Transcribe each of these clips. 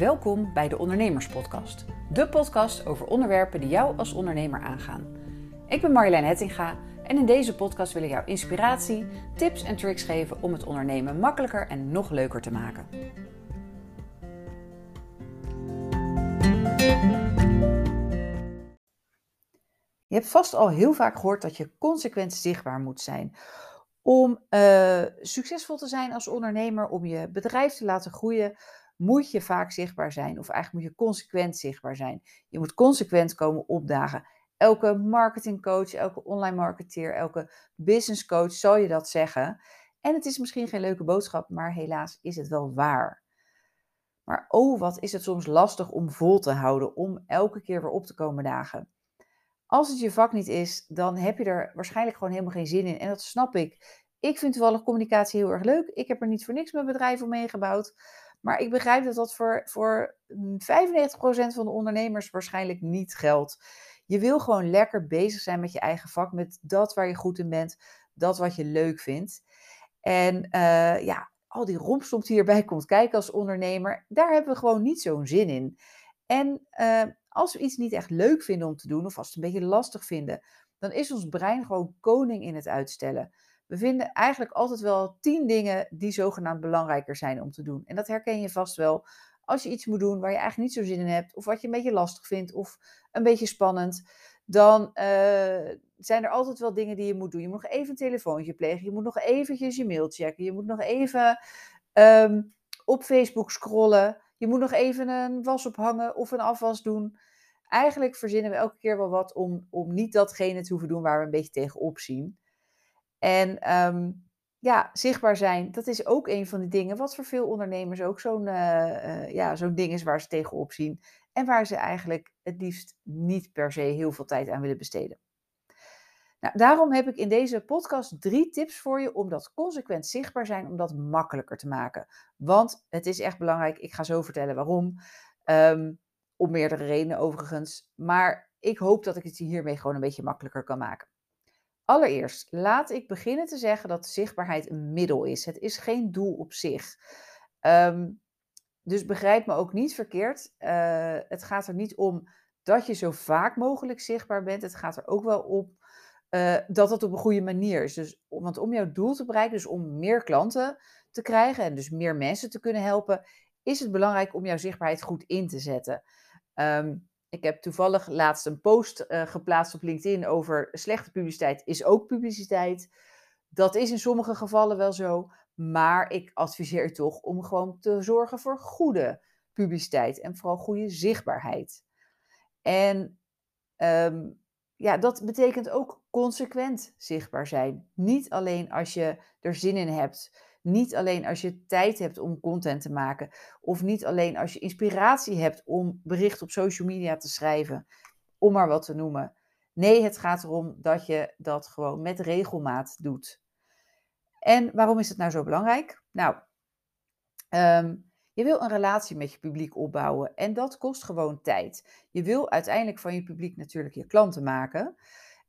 Welkom bij de Ondernemerspodcast. De podcast over onderwerpen die jou als ondernemer aangaan. Ik ben Marjolein Hettinga en in deze podcast wil ik jou inspiratie, tips en tricks geven om het ondernemen makkelijker en nog leuker te maken. Je hebt vast al heel vaak gehoord dat je consequent zichtbaar moet zijn. Om uh, succesvol te zijn als ondernemer, om je bedrijf te laten groeien, moet je vaak zichtbaar zijn. Of eigenlijk moet je consequent zichtbaar zijn. Je moet consequent komen opdagen. Elke marketingcoach, elke online marketeer, elke business coach zal je dat zeggen. En het is misschien geen leuke boodschap, maar helaas is het wel waar. Maar oh, wat is het soms lastig om vol te houden, om elke keer weer op te komen dagen. Als het je vak niet is, dan heb je er waarschijnlijk gewoon helemaal geen zin in. En dat snap ik. Ik vind toevallig communicatie heel erg leuk. Ik heb er niet voor niks mijn bedrijf om gebouwd. Maar ik begrijp dat dat voor, voor 95% van de ondernemers waarschijnlijk niet geldt. Je wil gewoon lekker bezig zijn met je eigen vak, met dat waar je goed in bent, dat wat je leuk vindt. En uh, ja, al die rompslomp die hierbij komt kijken als ondernemer, daar hebben we gewoon niet zo'n zin in. En uh, als we iets niet echt leuk vinden om te doen, of als we het een beetje lastig vinden, dan is ons brein gewoon koning in het uitstellen. We vinden eigenlijk altijd wel tien dingen die zogenaamd belangrijker zijn om te doen. En dat herken je vast wel als je iets moet doen waar je eigenlijk niet zo zin in hebt, of wat je een beetje lastig vindt, of een beetje spannend. Dan uh, zijn er altijd wel dingen die je moet doen. Je moet nog even een telefoontje plegen, je moet nog eventjes je mail checken, je moet nog even um, op Facebook scrollen, je moet nog even een was ophangen of een afwas doen. Eigenlijk verzinnen we elke keer wel wat om, om niet datgene te hoeven doen waar we een beetje tegenop zien. En um, ja, zichtbaar zijn, dat is ook een van die dingen wat voor veel ondernemers ook zo'n uh, uh, ja, zo'n ding is waar ze tegenop zien. En waar ze eigenlijk het liefst niet per se heel veel tijd aan willen besteden. Nou, daarom heb ik in deze podcast drie tips voor je om dat consequent zichtbaar zijn, om dat makkelijker te maken. Want het is echt belangrijk, ik ga zo vertellen waarom. Um, om meerdere redenen overigens. Maar ik hoop dat ik het hiermee gewoon een beetje makkelijker kan maken. Allereerst, laat ik beginnen te zeggen dat zichtbaarheid een middel is. Het is geen doel op zich. Um, dus begrijp me ook niet verkeerd. Uh, het gaat er niet om dat je zo vaak mogelijk zichtbaar bent. Het gaat er ook wel om uh, dat het op een goede manier is. Dus, want om jouw doel te bereiken, dus om meer klanten te krijgen en dus meer mensen te kunnen helpen, is het belangrijk om jouw zichtbaarheid goed in te zetten. Um, ik heb toevallig laatst een post uh, geplaatst op LinkedIn over slechte publiciteit is ook publiciteit. Dat is in sommige gevallen wel zo, maar ik adviseer toch om gewoon te zorgen voor goede publiciteit en vooral goede zichtbaarheid. En um, ja, dat betekent ook consequent zichtbaar zijn. Niet alleen als je er zin in hebt, niet alleen als je tijd hebt om content te maken. Of niet alleen als je inspiratie hebt om bericht op social media te schrijven. Om maar wat te noemen. Nee, het gaat erom dat je dat gewoon met regelmaat doet. En waarom is het nou zo belangrijk? Nou, um, je wil een relatie met je publiek opbouwen en dat kost gewoon tijd. Je wil uiteindelijk van je publiek natuurlijk je klanten maken.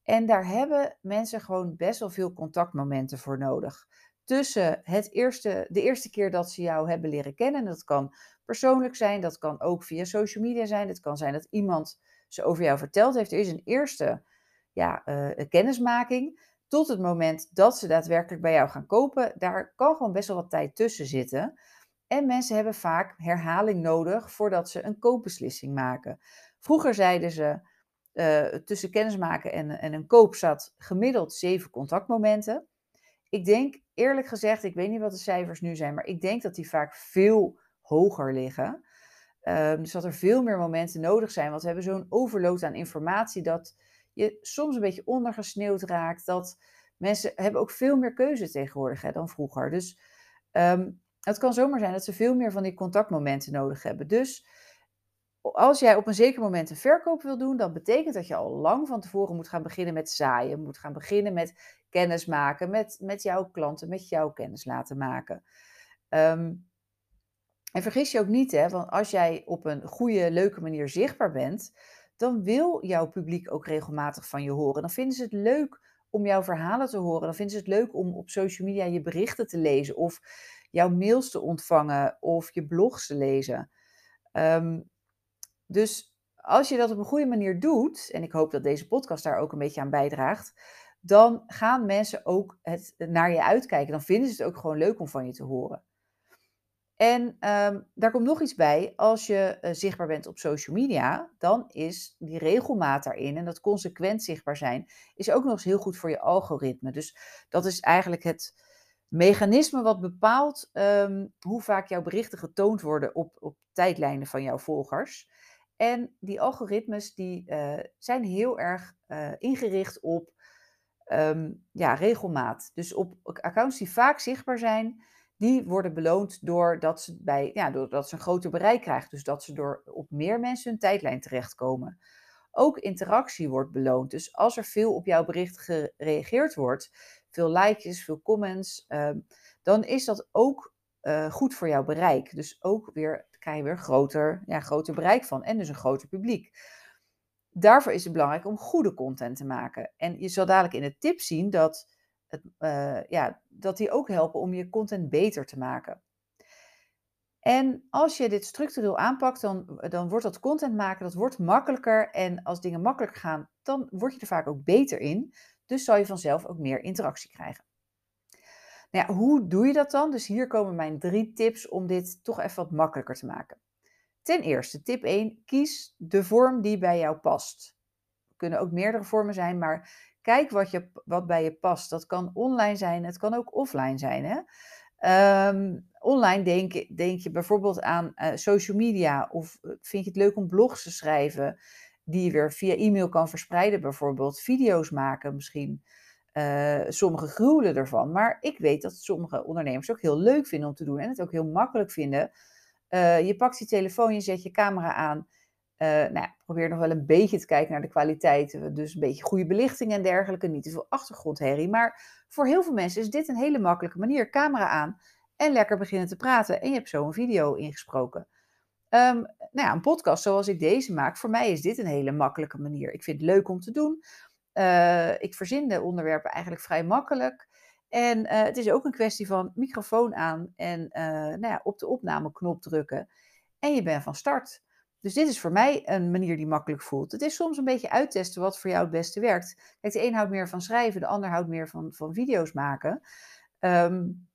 En daar hebben mensen gewoon best wel veel contactmomenten voor nodig tussen het eerste, de eerste keer dat ze jou hebben leren kennen. Dat kan persoonlijk zijn, dat kan ook via social media zijn. Het kan zijn dat iemand ze over jou verteld heeft. Er is een eerste ja, uh, kennismaking. Tot het moment dat ze daadwerkelijk bij jou gaan kopen. Daar kan gewoon best wel wat tijd tussen zitten. En mensen hebben vaak herhaling nodig voordat ze een koopbeslissing maken. Vroeger zeiden ze, uh, tussen kennismaken en, en een koop zat gemiddeld zeven contactmomenten. Ik denk eerlijk gezegd, ik weet niet wat de cijfers nu zijn, maar ik denk dat die vaak veel hoger liggen. Um, dus dat er veel meer momenten nodig zijn, want we hebben zo'n overload aan informatie dat je soms een beetje ondergesneeuwd raakt. Dat mensen hebben ook veel meer keuze tegenwoordig hè, dan vroeger. Dus um, het kan zomaar zijn dat ze veel meer van die contactmomenten nodig hebben. Dus als jij op een zeker moment een verkoop wil doen, dan betekent dat je al lang van tevoren moet gaan beginnen met zaaien. Moet gaan beginnen met kennis maken met, met jouw klanten, met jouw kennis laten maken. Um, en vergis je ook niet, hè, want als jij op een goede, leuke manier zichtbaar bent, dan wil jouw publiek ook regelmatig van je horen. Dan vinden ze het leuk om jouw verhalen te horen. Dan vinden ze het leuk om op social media je berichten te lezen of jouw mails te ontvangen of je blogs te lezen. Ehm, dus als je dat op een goede manier doet, en ik hoop dat deze podcast daar ook een beetje aan bijdraagt, dan gaan mensen ook het, naar je uitkijken. Dan vinden ze het ook gewoon leuk om van je te horen. En ehm, daar komt nog iets bij. Als je eh, zichtbaar bent op social media, dan is die regelmaat daarin en dat consequent zichtbaar zijn, is ook nog eens heel goed voor je algoritme. Dus dat is eigenlijk het mechanisme wat bepaalt ehm, hoe vaak jouw berichten getoond worden op, op tijdlijnen van jouw volgers. En die algoritmes die, uh, zijn heel erg uh, ingericht op um, ja, regelmaat. Dus op accounts die vaak zichtbaar zijn, die worden beloond doordat ze, bij, ja, doordat ze een groter bereik krijgen. Dus dat ze door op meer mensen hun tijdlijn terechtkomen. Ook interactie wordt beloond. Dus als er veel op jouw bericht gereageerd wordt, veel likes, veel comments, uh, dan is dat ook uh, goed voor jouw bereik. Dus ook weer krijg je weer groter, ja, groter bereik van en dus een groter publiek. Daarvoor is het belangrijk om goede content te maken. En je zal dadelijk in de tip zien dat het, uh, ja, dat die ook helpen om je content beter te maken. En als je dit structureel aanpakt, dan, dan wordt dat content maken, dat wordt makkelijker. En als dingen makkelijker gaan, dan word je er vaak ook beter in. Dus zal je vanzelf ook meer interactie krijgen. Nou ja, hoe doe je dat dan? Dus hier komen mijn drie tips om dit toch even wat makkelijker te maken. Ten eerste, tip 1, kies de vorm die bij jou past. Er kunnen ook meerdere vormen zijn, maar kijk wat, je, wat bij je past. Dat kan online zijn, het kan ook offline zijn. Hè? Um, online denk, denk, je bijvoorbeeld aan uh, social media of eh, vind je het leuk om blogs te schrijven die je weer via e-mail kan verspreiden, bijvoorbeeld video's maken misschien. Uh, sommigen gruwelen ervan, maar ik weet dat sommige ondernemers ook heel leuk vinden om te doen en het ook heel makkelijk vinden. Uh, je pakt je telefoon, je zet je camera aan. Uh, nou ja, probeer nog wel een beetje te kijken naar de kwaliteit. Dus een beetje goede belichting en dergelijke. Niet te veel achtergrondherrie. Maar voor heel veel mensen is dit een hele makkelijke manier. Camera aan en lekker beginnen te praten. En je hebt zo een video ingesproken. Um, nou ja, een podcast zoals ik deze maak, voor mij is dit een hele makkelijke manier. Ik vind het leuk om te doen. Uh, ik verzin de onderwerpen eigenlijk vrij makkelijk. En uh, het is ook een kwestie van microfoon aan en uh, nou ja, op de opnameknop drukken. En je bent van start. Dus dit is voor mij een manier die makkelijk voelt. Het is soms een beetje uittesten wat voor jou het beste werkt. Kijk, de een houdt meer van schrijven, de ander houdt meer van, van video's maken. Um,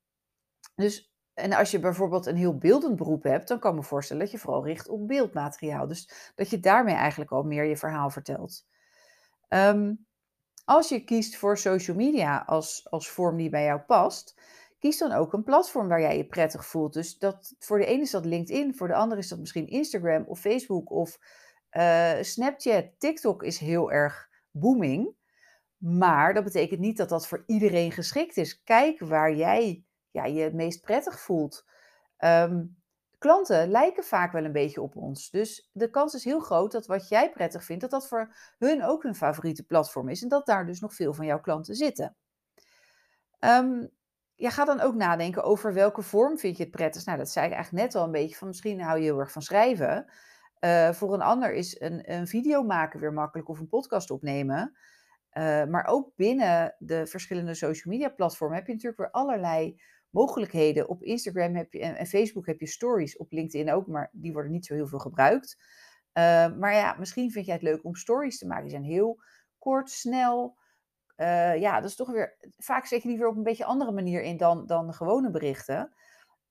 dus en als je bijvoorbeeld een heel beeldend beroep hebt, dan kan ik me voorstellen dat je vooral richt op beeldmateriaal. Dus dat je daarmee eigenlijk al meer je verhaal vertelt. Um, als je kiest voor social media als, als vorm die bij jou past, kies dan ook een platform waar jij je prettig voelt. Dus dat, voor de ene is dat LinkedIn, voor de andere is dat misschien Instagram of Facebook of uh, Snapchat. TikTok is heel erg booming. Maar dat betekent niet dat dat voor iedereen geschikt is. Kijk waar jij ja, je het meest prettig voelt. Um, klanten lijken vaak wel een beetje op ons. Dus de kans is heel groot dat wat jij prettig vindt, dat dat voor hun ook hun favoriete platform is. En dat daar dus nog veel van jouw klanten zitten. Um, ja, ga dan ook nadenken over welke vorm vind je het prettigst. Nou, dat zei ik eigenlijk net al een beetje van misschien hou je heel erg van schrijven. Uh, voor een ander is een, een video maken weer makkelijk of een podcast opnemen. Uh, maar ook binnen de verschillende social media platformen heb je natuurlijk weer allerlei mogelijkheden. Op Instagram heb je, en, Facebook heb je stories, op LinkedIn ook, maar die worden niet zo heel veel gebruikt. Uh, maar ja, misschien vind jij het leuk om stories te maken. Die zijn heel kort, snel. Uh, ja, dat is toch weer. Vaak zet je die weer op een beetje andere manier in dan, dan gewone berichten.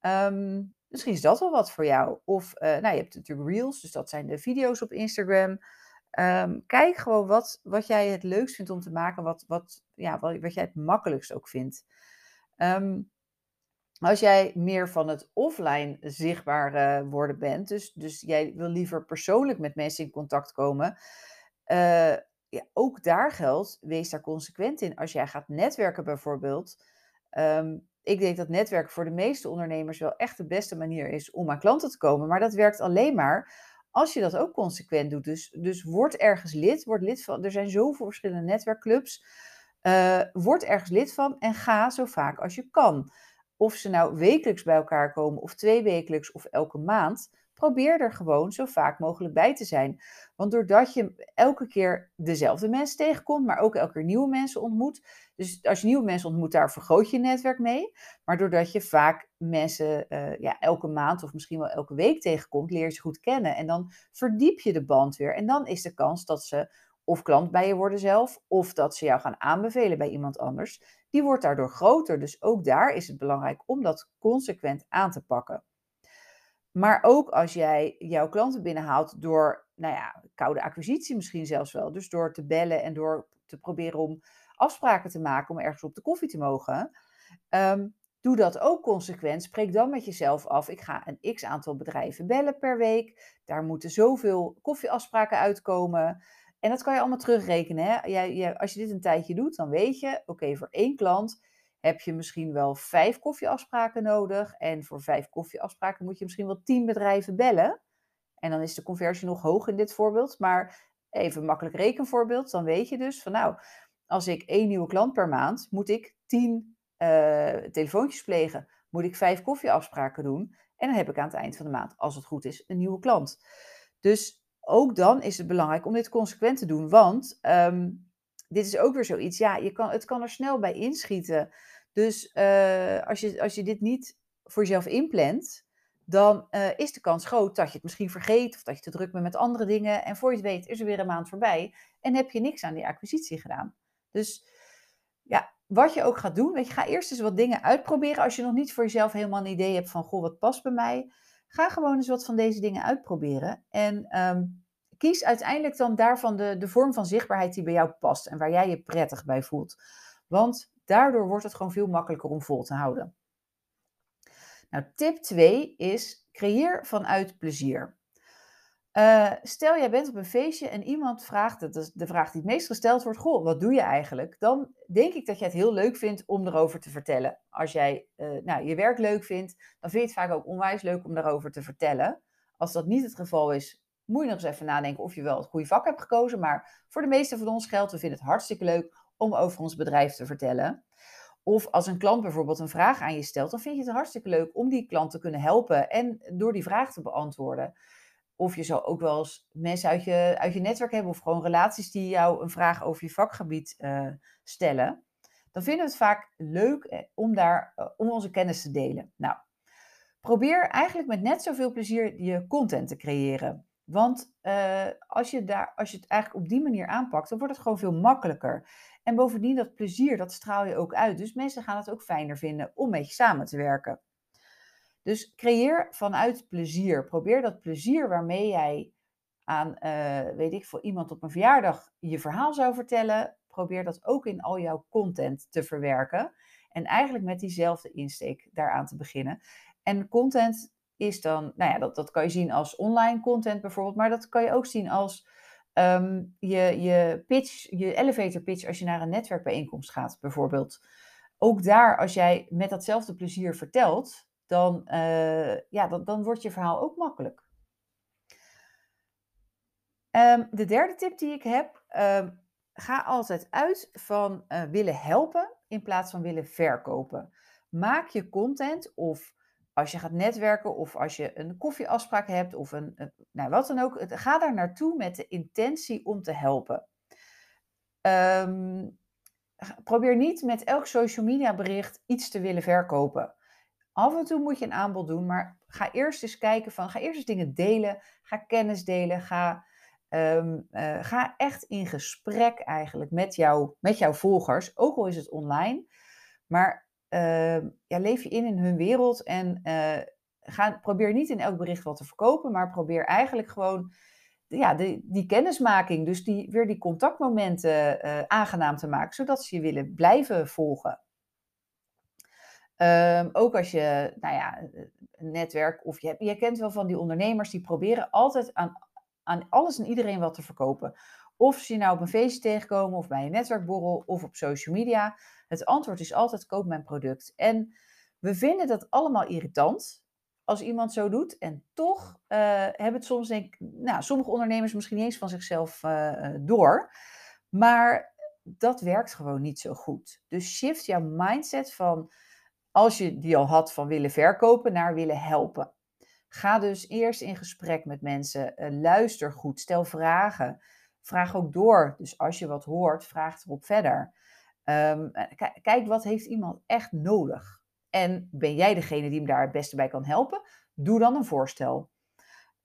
Um, misschien is dat wel wat voor jou. Of, uh, nou, je hebt natuurlijk Reels, dus dat zijn de video's op Instagram. Um, kijk gewoon wat, wat jij het leukst vindt om te maken, wat, wat, ja, wat, wat jij het makkelijkst ook vindt. Um, als jij meer van het offline zichtbaar uh, worden bent, dus, dus jij wil liever persoonlijk met mensen in contact komen, uh, ja, ook daar geldt, wees daar consequent in. Als jij gaat netwerken bijvoorbeeld, um, ik denk dat netwerken voor de meeste ondernemers wel echt de beste manier is om aan klanten te komen, maar dat werkt alleen maar als je dat ook consequent doet. Dus, dus word ergens lid, word lid van, er zijn zoveel verschillende netwerkclubs, uh, word ergens lid van en ga zo vaak als je kan of ze nou wekelijks bij elkaar komen of twee wekelijks of elke maand, probeer er gewoon zo vaak mogelijk bij te zijn. Want doordat je elke keer dezelfde mensen tegenkomt, maar ook elke keer nieuwe mensen ontmoet. Dus als je nieuwe mensen ontmoet, daar vergroot je netwerk mee. Maar doordat je vaak mensen uh, ja, elke maand of misschien wel elke week tegenkomt, leer je ze goed kennen. En dan verdiep je de band weer. En dan is de kans dat ze of klant bij je worden zelf, of dat ze jou gaan aanbevelen bij iemand anders, die wordt daardoor groter. Dus ook daar is het belangrijk om dat consequent aan te pakken. Maar ook als jij jouw klanten binnenhaalt door, nou ja, koude acquisitie misschien zelfs wel. Dus door te bellen en door te proberen om afspraken te maken om ergens op de koffie te mogen. Ehm, doe dat ook consequent. Spreek dan met jezelf af. Ik ga een x aantal bedrijven bellen per week. Daar moeten zoveel koffieafspraken uitkomen. En dat kan je allemaal terugrekenen. Hè? Als je dit een tijdje doet, dan weet je, oké, voor één klant heb je misschien wel vijf koffieafspraken nodig. En voor vijf koffieafspraken moet je misschien wel tien bedrijven bellen. En dan is de conversie nog hoog in dit voorbeeld. Maar even een makkelijk rekenvoorbeeld. Dan weet je dus van nou, als ik één nieuwe klant per maand, moet ik tien uh, telefoontjes plegen. Moet ik vijf koffieafspraken doen. En dan heb ik aan het eind van de maand, als het goed is, een nieuwe klant. Dus ook dan is het belangrijk om dit consequent te doen. Want ehm, dit is ook weer zoiets, ja, je kan, het kan er snel bij inschieten. Dus uh, als, je, als je dit niet voor jezelf inplant, dan uh, is de kans groot dat je het misschien vergeet of dat je te druk bent met andere dingen. En voor je het weet is er weer een maand voorbij en heb je niks aan die acquisitie gedaan. Dus ja, wat je ook gaat doen, weet je, ga eerst eens wat dingen uitproberen. Als je nog niet voor jezelf helemaal een idee hebt van, goh, wat past bij mij? Ga gewoon eens wat van deze dingen uitproberen. En um, kies uiteindelijk dan daarvan de, de vorm van zichtbaarheid die bij jou past en waar jij je prettig bij voelt. Want daardoor wordt het gewoon veel makkelijker om vol te houden. Nou, tip 2 is creëer vanuit plezier. Uh, stel, jij bent op een feestje en iemand vraagt, dat is de vraag die het meest gesteld wordt, goh, wat doe je eigenlijk? Dan denk ik dat jij het heel leuk vindt om erover te vertellen. Als jij uh, nou, je werk leuk vindt, dan vind je het vaak ook onwijs leuk om daarover te vertellen. Als dat niet het geval is, moet je nog eens even nadenken of je wel het goede vak hebt gekozen. Maar voor de meeste van ons geldt, we vinden het hartstikke leuk om over ons bedrijf te vertellen. Of als een klant bijvoorbeeld een vraag aan je stelt, dan vind je het hartstikke leuk om die klant te kunnen helpen en door die vraag te beantwoorden. Of je zou ook wel eens mensen uit je, uit je netwerk hebben of gewoon relaties die jou een vraag over je vakgebied uh, stellen. Dan vinden we het vaak leuk eh, om, daar, uh, om onze kennis te delen. Nou, probeer eigenlijk met net zoveel plezier je content te creëren. Want als, je daar, als je het eigenlijk op die manier aanpakt, dan wordt het gewoon veel makkelijker. En bovendien, dat plezier, dat straal je ook uit. Dus mensen gaan het ook fijner vinden om met je samen te werken. Dus creëer vanuit plezier. Probeer dat plezier waarmee jij aan, uh, weet ik, voor iemand op een verjaardag je verhaal zou vertellen. Probeer dat ook in al jouw content te verwerken. En eigenlijk met diezelfde insteek daaraan te beginnen. En content is dan, nou ja, dat, dat kan je zien als online content bijvoorbeeld, maar dat kan je ook zien als um, je, je pitch, je elevator pitch als je naar een netwerkbijeenkomst gaat bijvoorbeeld. Ook daar, als jij met datzelfde plezier vertelt, dan, uh, ja, dan, wordt je verhaal ook makkelijk. Um, de derde tip die ik heb, um, ga altijd uit van uh, willen helpen in plaats van willen verkopen. Maak je content of als je gaat netwerken of als je een koffieafspraak hebt of een, nou wat dan ook, ga daar naartoe met de intentie om te helpen. Um, probeer niet met elk social media bericht iets te willen verkopen. Af en toe moet je een aanbod doen, maar ga eerst eens kijken van, ga eerst eens dingen delen, ga kennis delen, ga, um, uh, ga echt in gesprek eigenlijk met, jou, met jouw volgers, ook al is het online. Maar uh, ja, leef je in in hun wereld en uh, ga, probeer niet in elk bericht wat te verkopen, maar probeer eigenlijk gewoon ja, die kennismaking, dus die, weer die contactmomenten uh, aangenaam te maken, zodat ze je willen blijven volgen. Um, ook als je, nou ja, een netwerk of je, je kent wel van die ondernemers die proberen altijd aan, aan alles en iedereen wat te verkopen. Of ze je nou op een feestje tegenkomen of bij een netwerkborrel of op social media. Het antwoord is altijd koop mijn product. En we vinden dat allemaal irritant als iemand zo doet. En toch uh, hebben het soms, denk ik, nou, sommige ondernemers misschien niet eens van zichzelf door. Maar dat werkt gewoon niet zo goed. Dus shift jouw mindset van, als je die al had van willen verkopen, naar willen helpen. Ga dus eerst in gesprek met mensen. Uh, luister goed. Stel vragen. Vraag ook door. Dus als je wat hoort, vraag erop verder. Um, kijk, wat heeft iemand echt nodig? En ben jij degene die hem daar het beste bij kan helpen? Doe dan een voorstel.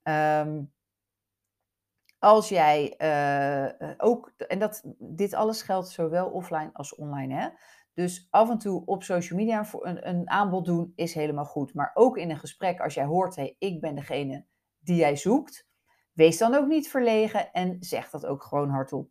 Um, als jij uh, ook, en dat, dit alles geldt zowel offline als online, hè? Dus af en toe op social media een, een aanbod doen is helemaal goed. Maar ook in een gesprek, als jij hoort, hey, ik ben degene die jij zoekt, wees dan ook niet verlegen en zeg dat ook gewoon hardop.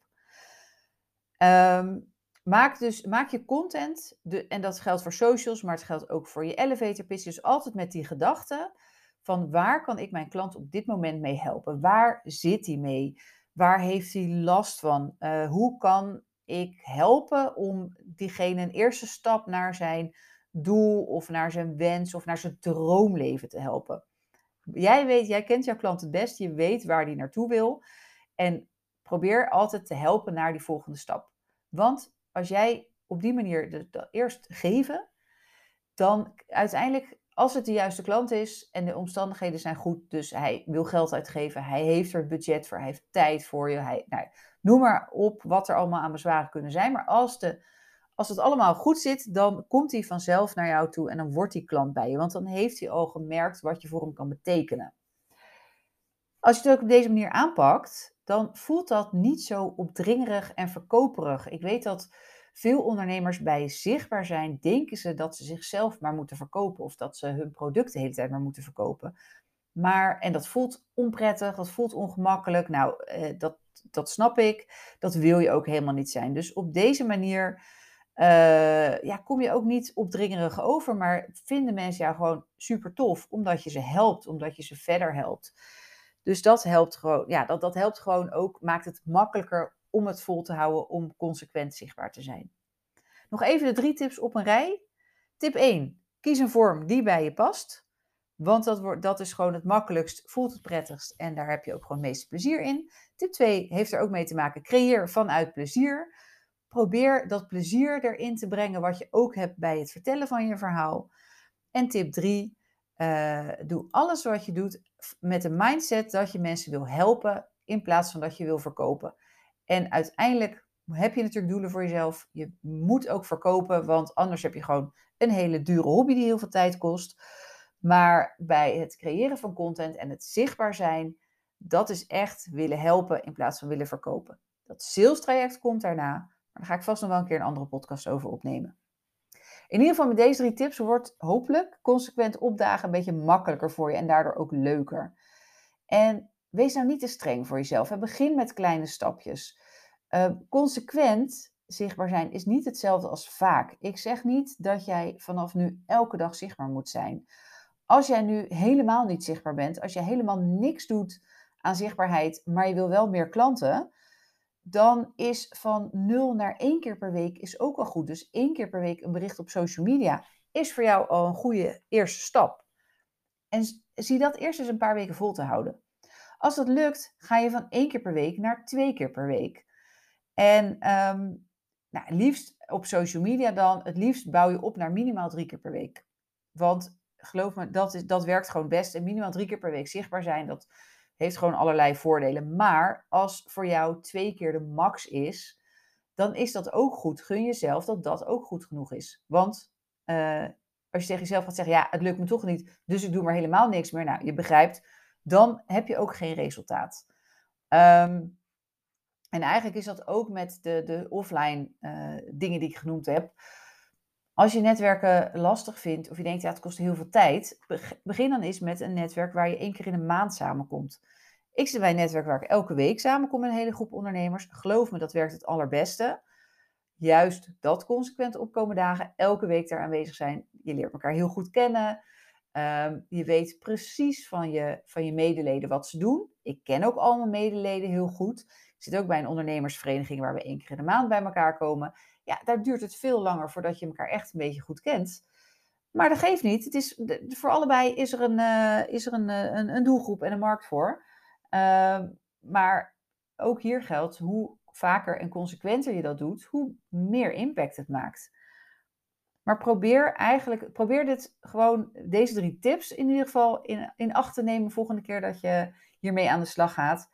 Um, maak, dus, maak je content, de, en dat geldt voor socials, maar het geldt ook voor je elevator pitch. Dus altijd met die gedachte van waar kan ik mijn klant op dit moment mee helpen? Waar zit hij mee? Waar heeft hij last van? Uh, hoe kan ik helpen om diegene een eerste stap naar zijn doel of naar zijn wens of naar zijn droomleven te helpen? Jij weet, jij kent jouw klant het best, je weet waar die naartoe wil. En probeer altijd te helpen naar die volgende stap. Want als jij op die manier de, de eerst geven, dan uiteindelijk, als het de juiste klant is en de omstandigheden zijn goed, dus hij wil geld uitgeven, hij heeft er budget voor, hij heeft tijd voor je, hij, nou, noem maar op wat er allemaal aan bezwaren kunnen zijn. Maar als, de, als het allemaal goed zit, dan komt hij vanzelf naar jou toe en dan wordt die klant bij je, want dan heeft hij al gemerkt wat je voor hem kan betekenen. Als je het ook op deze manier aanpakt, dan voelt dat niet zo opdringerig en verkoperig. Ik weet dat veel ondernemers bij zichtbaar zijn, denken ze dat ze zichzelf maar moeten verkopen of dat ze hun product de hele tijd maar moeten verkopen. Maar, en dat voelt onprettig, dat voelt ongemakkelijk. Nou, eh, dat, dat snap ik. Dat wil je ook helemaal niet zijn. Dus op deze manier uh, ja, kom je ook niet opdringerig over, maar vinden mensen jou gewoon super tof, omdat je ze helpt, omdat je ze verder helpt. Dus dat helpt gewoon, ja, dat, dat helpt gewoon ook, maakt het makkelijker om het vol te houden, om consequent zichtbaar te zijn. Nog even de drie tips op een rij. Tip 1. Kies een vorm die bij je past. Want dat, dat is gewoon het makkelijkst, voelt het prettigst en daar heb je ook gewoon het meeste plezier in. Tip 2 heeft er ook mee te maken, creëer vanuit plezier. Probeer dat plezier erin te brengen wat je ook hebt bij het vertellen van je verhaal. En tip 3, uh, eh, doe alles wat je doet met een mindset dat je mensen wil helpen in plaats van dat je wil verkopen. En uiteindelijk heb je natuurlijk doelen voor jezelf. Je moet ook verkopen, want anders heb je gewoon een hele dure hobby die heel veel tijd kost. Maar bij het creëren van content en het zichtbaar zijn, dat is echt willen helpen in plaats van willen verkopen. Dat sales traject komt daarna, maar daar ga ik vast nog wel een keer een andere podcast over opnemen. In ieder geval met deze drie tips wordt hopelijk consequent opdagen een beetje makkelijker voor je en daardoor ook leuker. En wees nou niet te streng voor jezelf. Begin met kleine stapjes. Uh, consequent zichtbaar zijn is niet hetzelfde als vaak. Ik zeg niet dat jij vanaf nu elke dag zichtbaar moet zijn. Als jij nu helemaal niet zichtbaar bent, als je helemaal niks doet aan zichtbaarheid, maar je wil wel meer klanten, dan is van 0 naar 1 keer per week is ook al goed. Dus één keer per week een bericht op social media is voor jou al een goede eerste stap. En zie dat eerst eens een paar weken vol te houden. Als dat lukt, ga je van één keer per week naar twee keer per week. En um, nou, liefst op social media dan, het liefst bouw je op naar minimaal drie keer per week. Want geloof me, dat, is, dat werkt gewoon best. En minimaal drie keer per week zichtbaar zijn, dat heeft gewoon allerlei voordelen. Maar als voor jou twee keer de max is, dan is dat ook goed. Gun jezelf dat dat ook goed genoeg is. Want uh, als je tegen jezelf gaat zeggen, ja, het lukt me toch niet, dus ik doe maar helemaal niks meer. Nou, je begrijpt, dan heb je ook geen resultaat. Um, en eigenlijk is dat ook met de, de offline uh, dingen die ik genoemd heb. Als je netwerken lastig vindt of je denkt, ja, het kost heel veel tijd, begin dan eens met een netwerk waar je één keer in een maand samenkomt. Ik zit bij een netwerk waar ik elke week samenkom met een hele groep ondernemers. Geloof me, dat werkt het allerbeste. Juist dat consequent opkomen dagen, elke week daar aanwezig zijn. Je leert elkaar heel goed kennen. Um, je weet precies van je, van je medeleden wat ze doen. Ik ken ook al mijn medeleden heel goed. Ik zit ook bij een ondernemersvereniging waar we één keer in de maand bij elkaar komen. Ja, daar duurt het veel langer voordat je elkaar echt een beetje goed kent. Maar dat geeft niet. Het is, voor allebei is er een, uh, is er een, eh, een, een, doelgroep en een markt voor. Uh, maar ook hier geldt, hoe vaker en consequenter je dat doet, hoe meer impact het maakt. Maar probeer eigenlijk, probeer dit gewoon, deze drie tips in ieder geval in, in acht te nemen volgende keer dat je hiermee aan de slag gaat.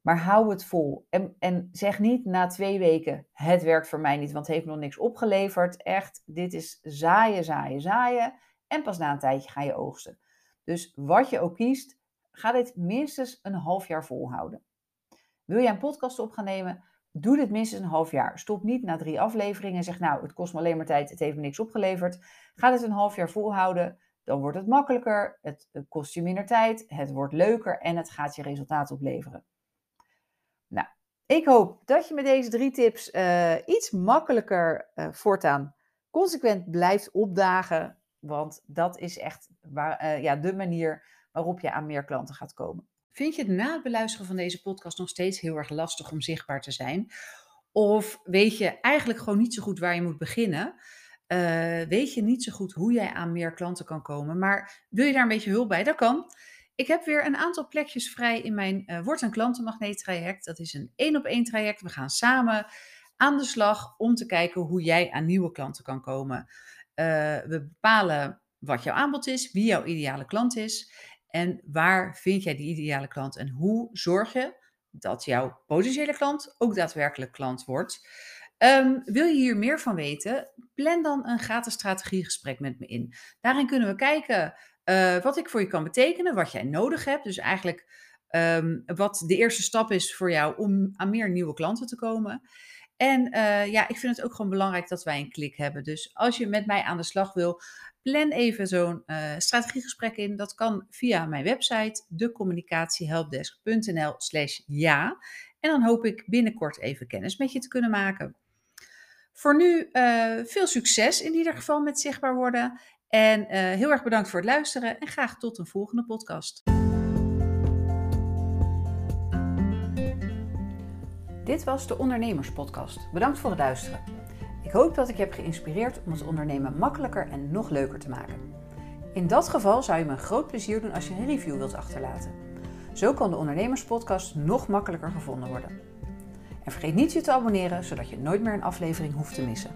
Maar hou het vol. En, en zeg niet na twee weken, het werkt voor mij niet, want het heeft nog niks opgeleverd. Echt, dit is zaaien, zaaien, zaaien. En pas na een tijdje ga je oogsten. Dus wat je ook kiest, ga dit minstens een half jaar volhouden. Wil jij een podcast op gaan nemen? Doe dit minstens een half jaar. Stop niet na drie afleveringen en zeg nou, het kost me alleen maar tijd, het heeft me niks opgeleverd. Ga dit een half jaar volhouden. Dan wordt het makkelijker, het kost je minder tijd, het wordt leuker en het gaat je resultaat opleveren. Nou, ik hoop dat je met deze drie tips uh, iets makkelijker uh, voortaan consequent blijft opdagen. Want dat is echt waar, uh, ja, de manier waarop je aan meer klanten gaat komen. Vind je het na het beluisteren van deze podcast nog steeds heel erg lastig om zichtbaar te zijn? Of weet je eigenlijk gewoon niet zo goed waar je moet beginnen? weet je niet zo goed hoe jij aan meer klanten kan komen? Maar wil je daar een beetje hulp bij? Dat kan. Ik heb weer een aantal plekjes vrij in mijn uh, Word een klantenmagneet traject. Dat is een één op één traject. We gaan samen aan de slag om te kijken hoe jij aan nieuwe klanten kan komen. Uh, we bepalen wat jouw aanbod is, wie jouw ideale klant is en waar vind jij die ideale klant en hoe zorg je dat jouw potentiële klant ook daadwerkelijk klant wordt. Um, wil je hier meer van weten? Plan dan een gratis strategiegesprek met me in. Daarin kunnen we kijken uh, wat ik voor je kan betekenen, wat jij nodig hebt. Dus eigenlijk um, wat de eerste stap is voor jou om aan meer nieuwe klanten te komen. En uh, ja, ik vind het ook gewoon belangrijk dat wij een klik hebben. Dus als je met mij aan de slag wil, plan even zo'n uh, strategiegesprek in. Dat kan via mijn website, decommunicatiehelpdesk.nl slash ja. En dan hoop ik binnenkort even kennis met je te kunnen maken. Voor nu uh, veel succes in ieder geval met zichtbaar worden. En heel erg bedankt voor het luisteren en graag tot een volgende podcast. Dit was de Ondernemerspodcast. Bedankt voor het luisteren. Ik hoop dat ik heb geïnspireerd om het ondernemen makkelijker en nog leuker te maken. In dat geval zou je me een groot plezier doen als je een review wilt achterlaten. Zo kan de Ondernemerspodcast nog makkelijker gevonden worden. En vergeet niet je te abonneren, zodat je nooit meer een aflevering hoeft te missen.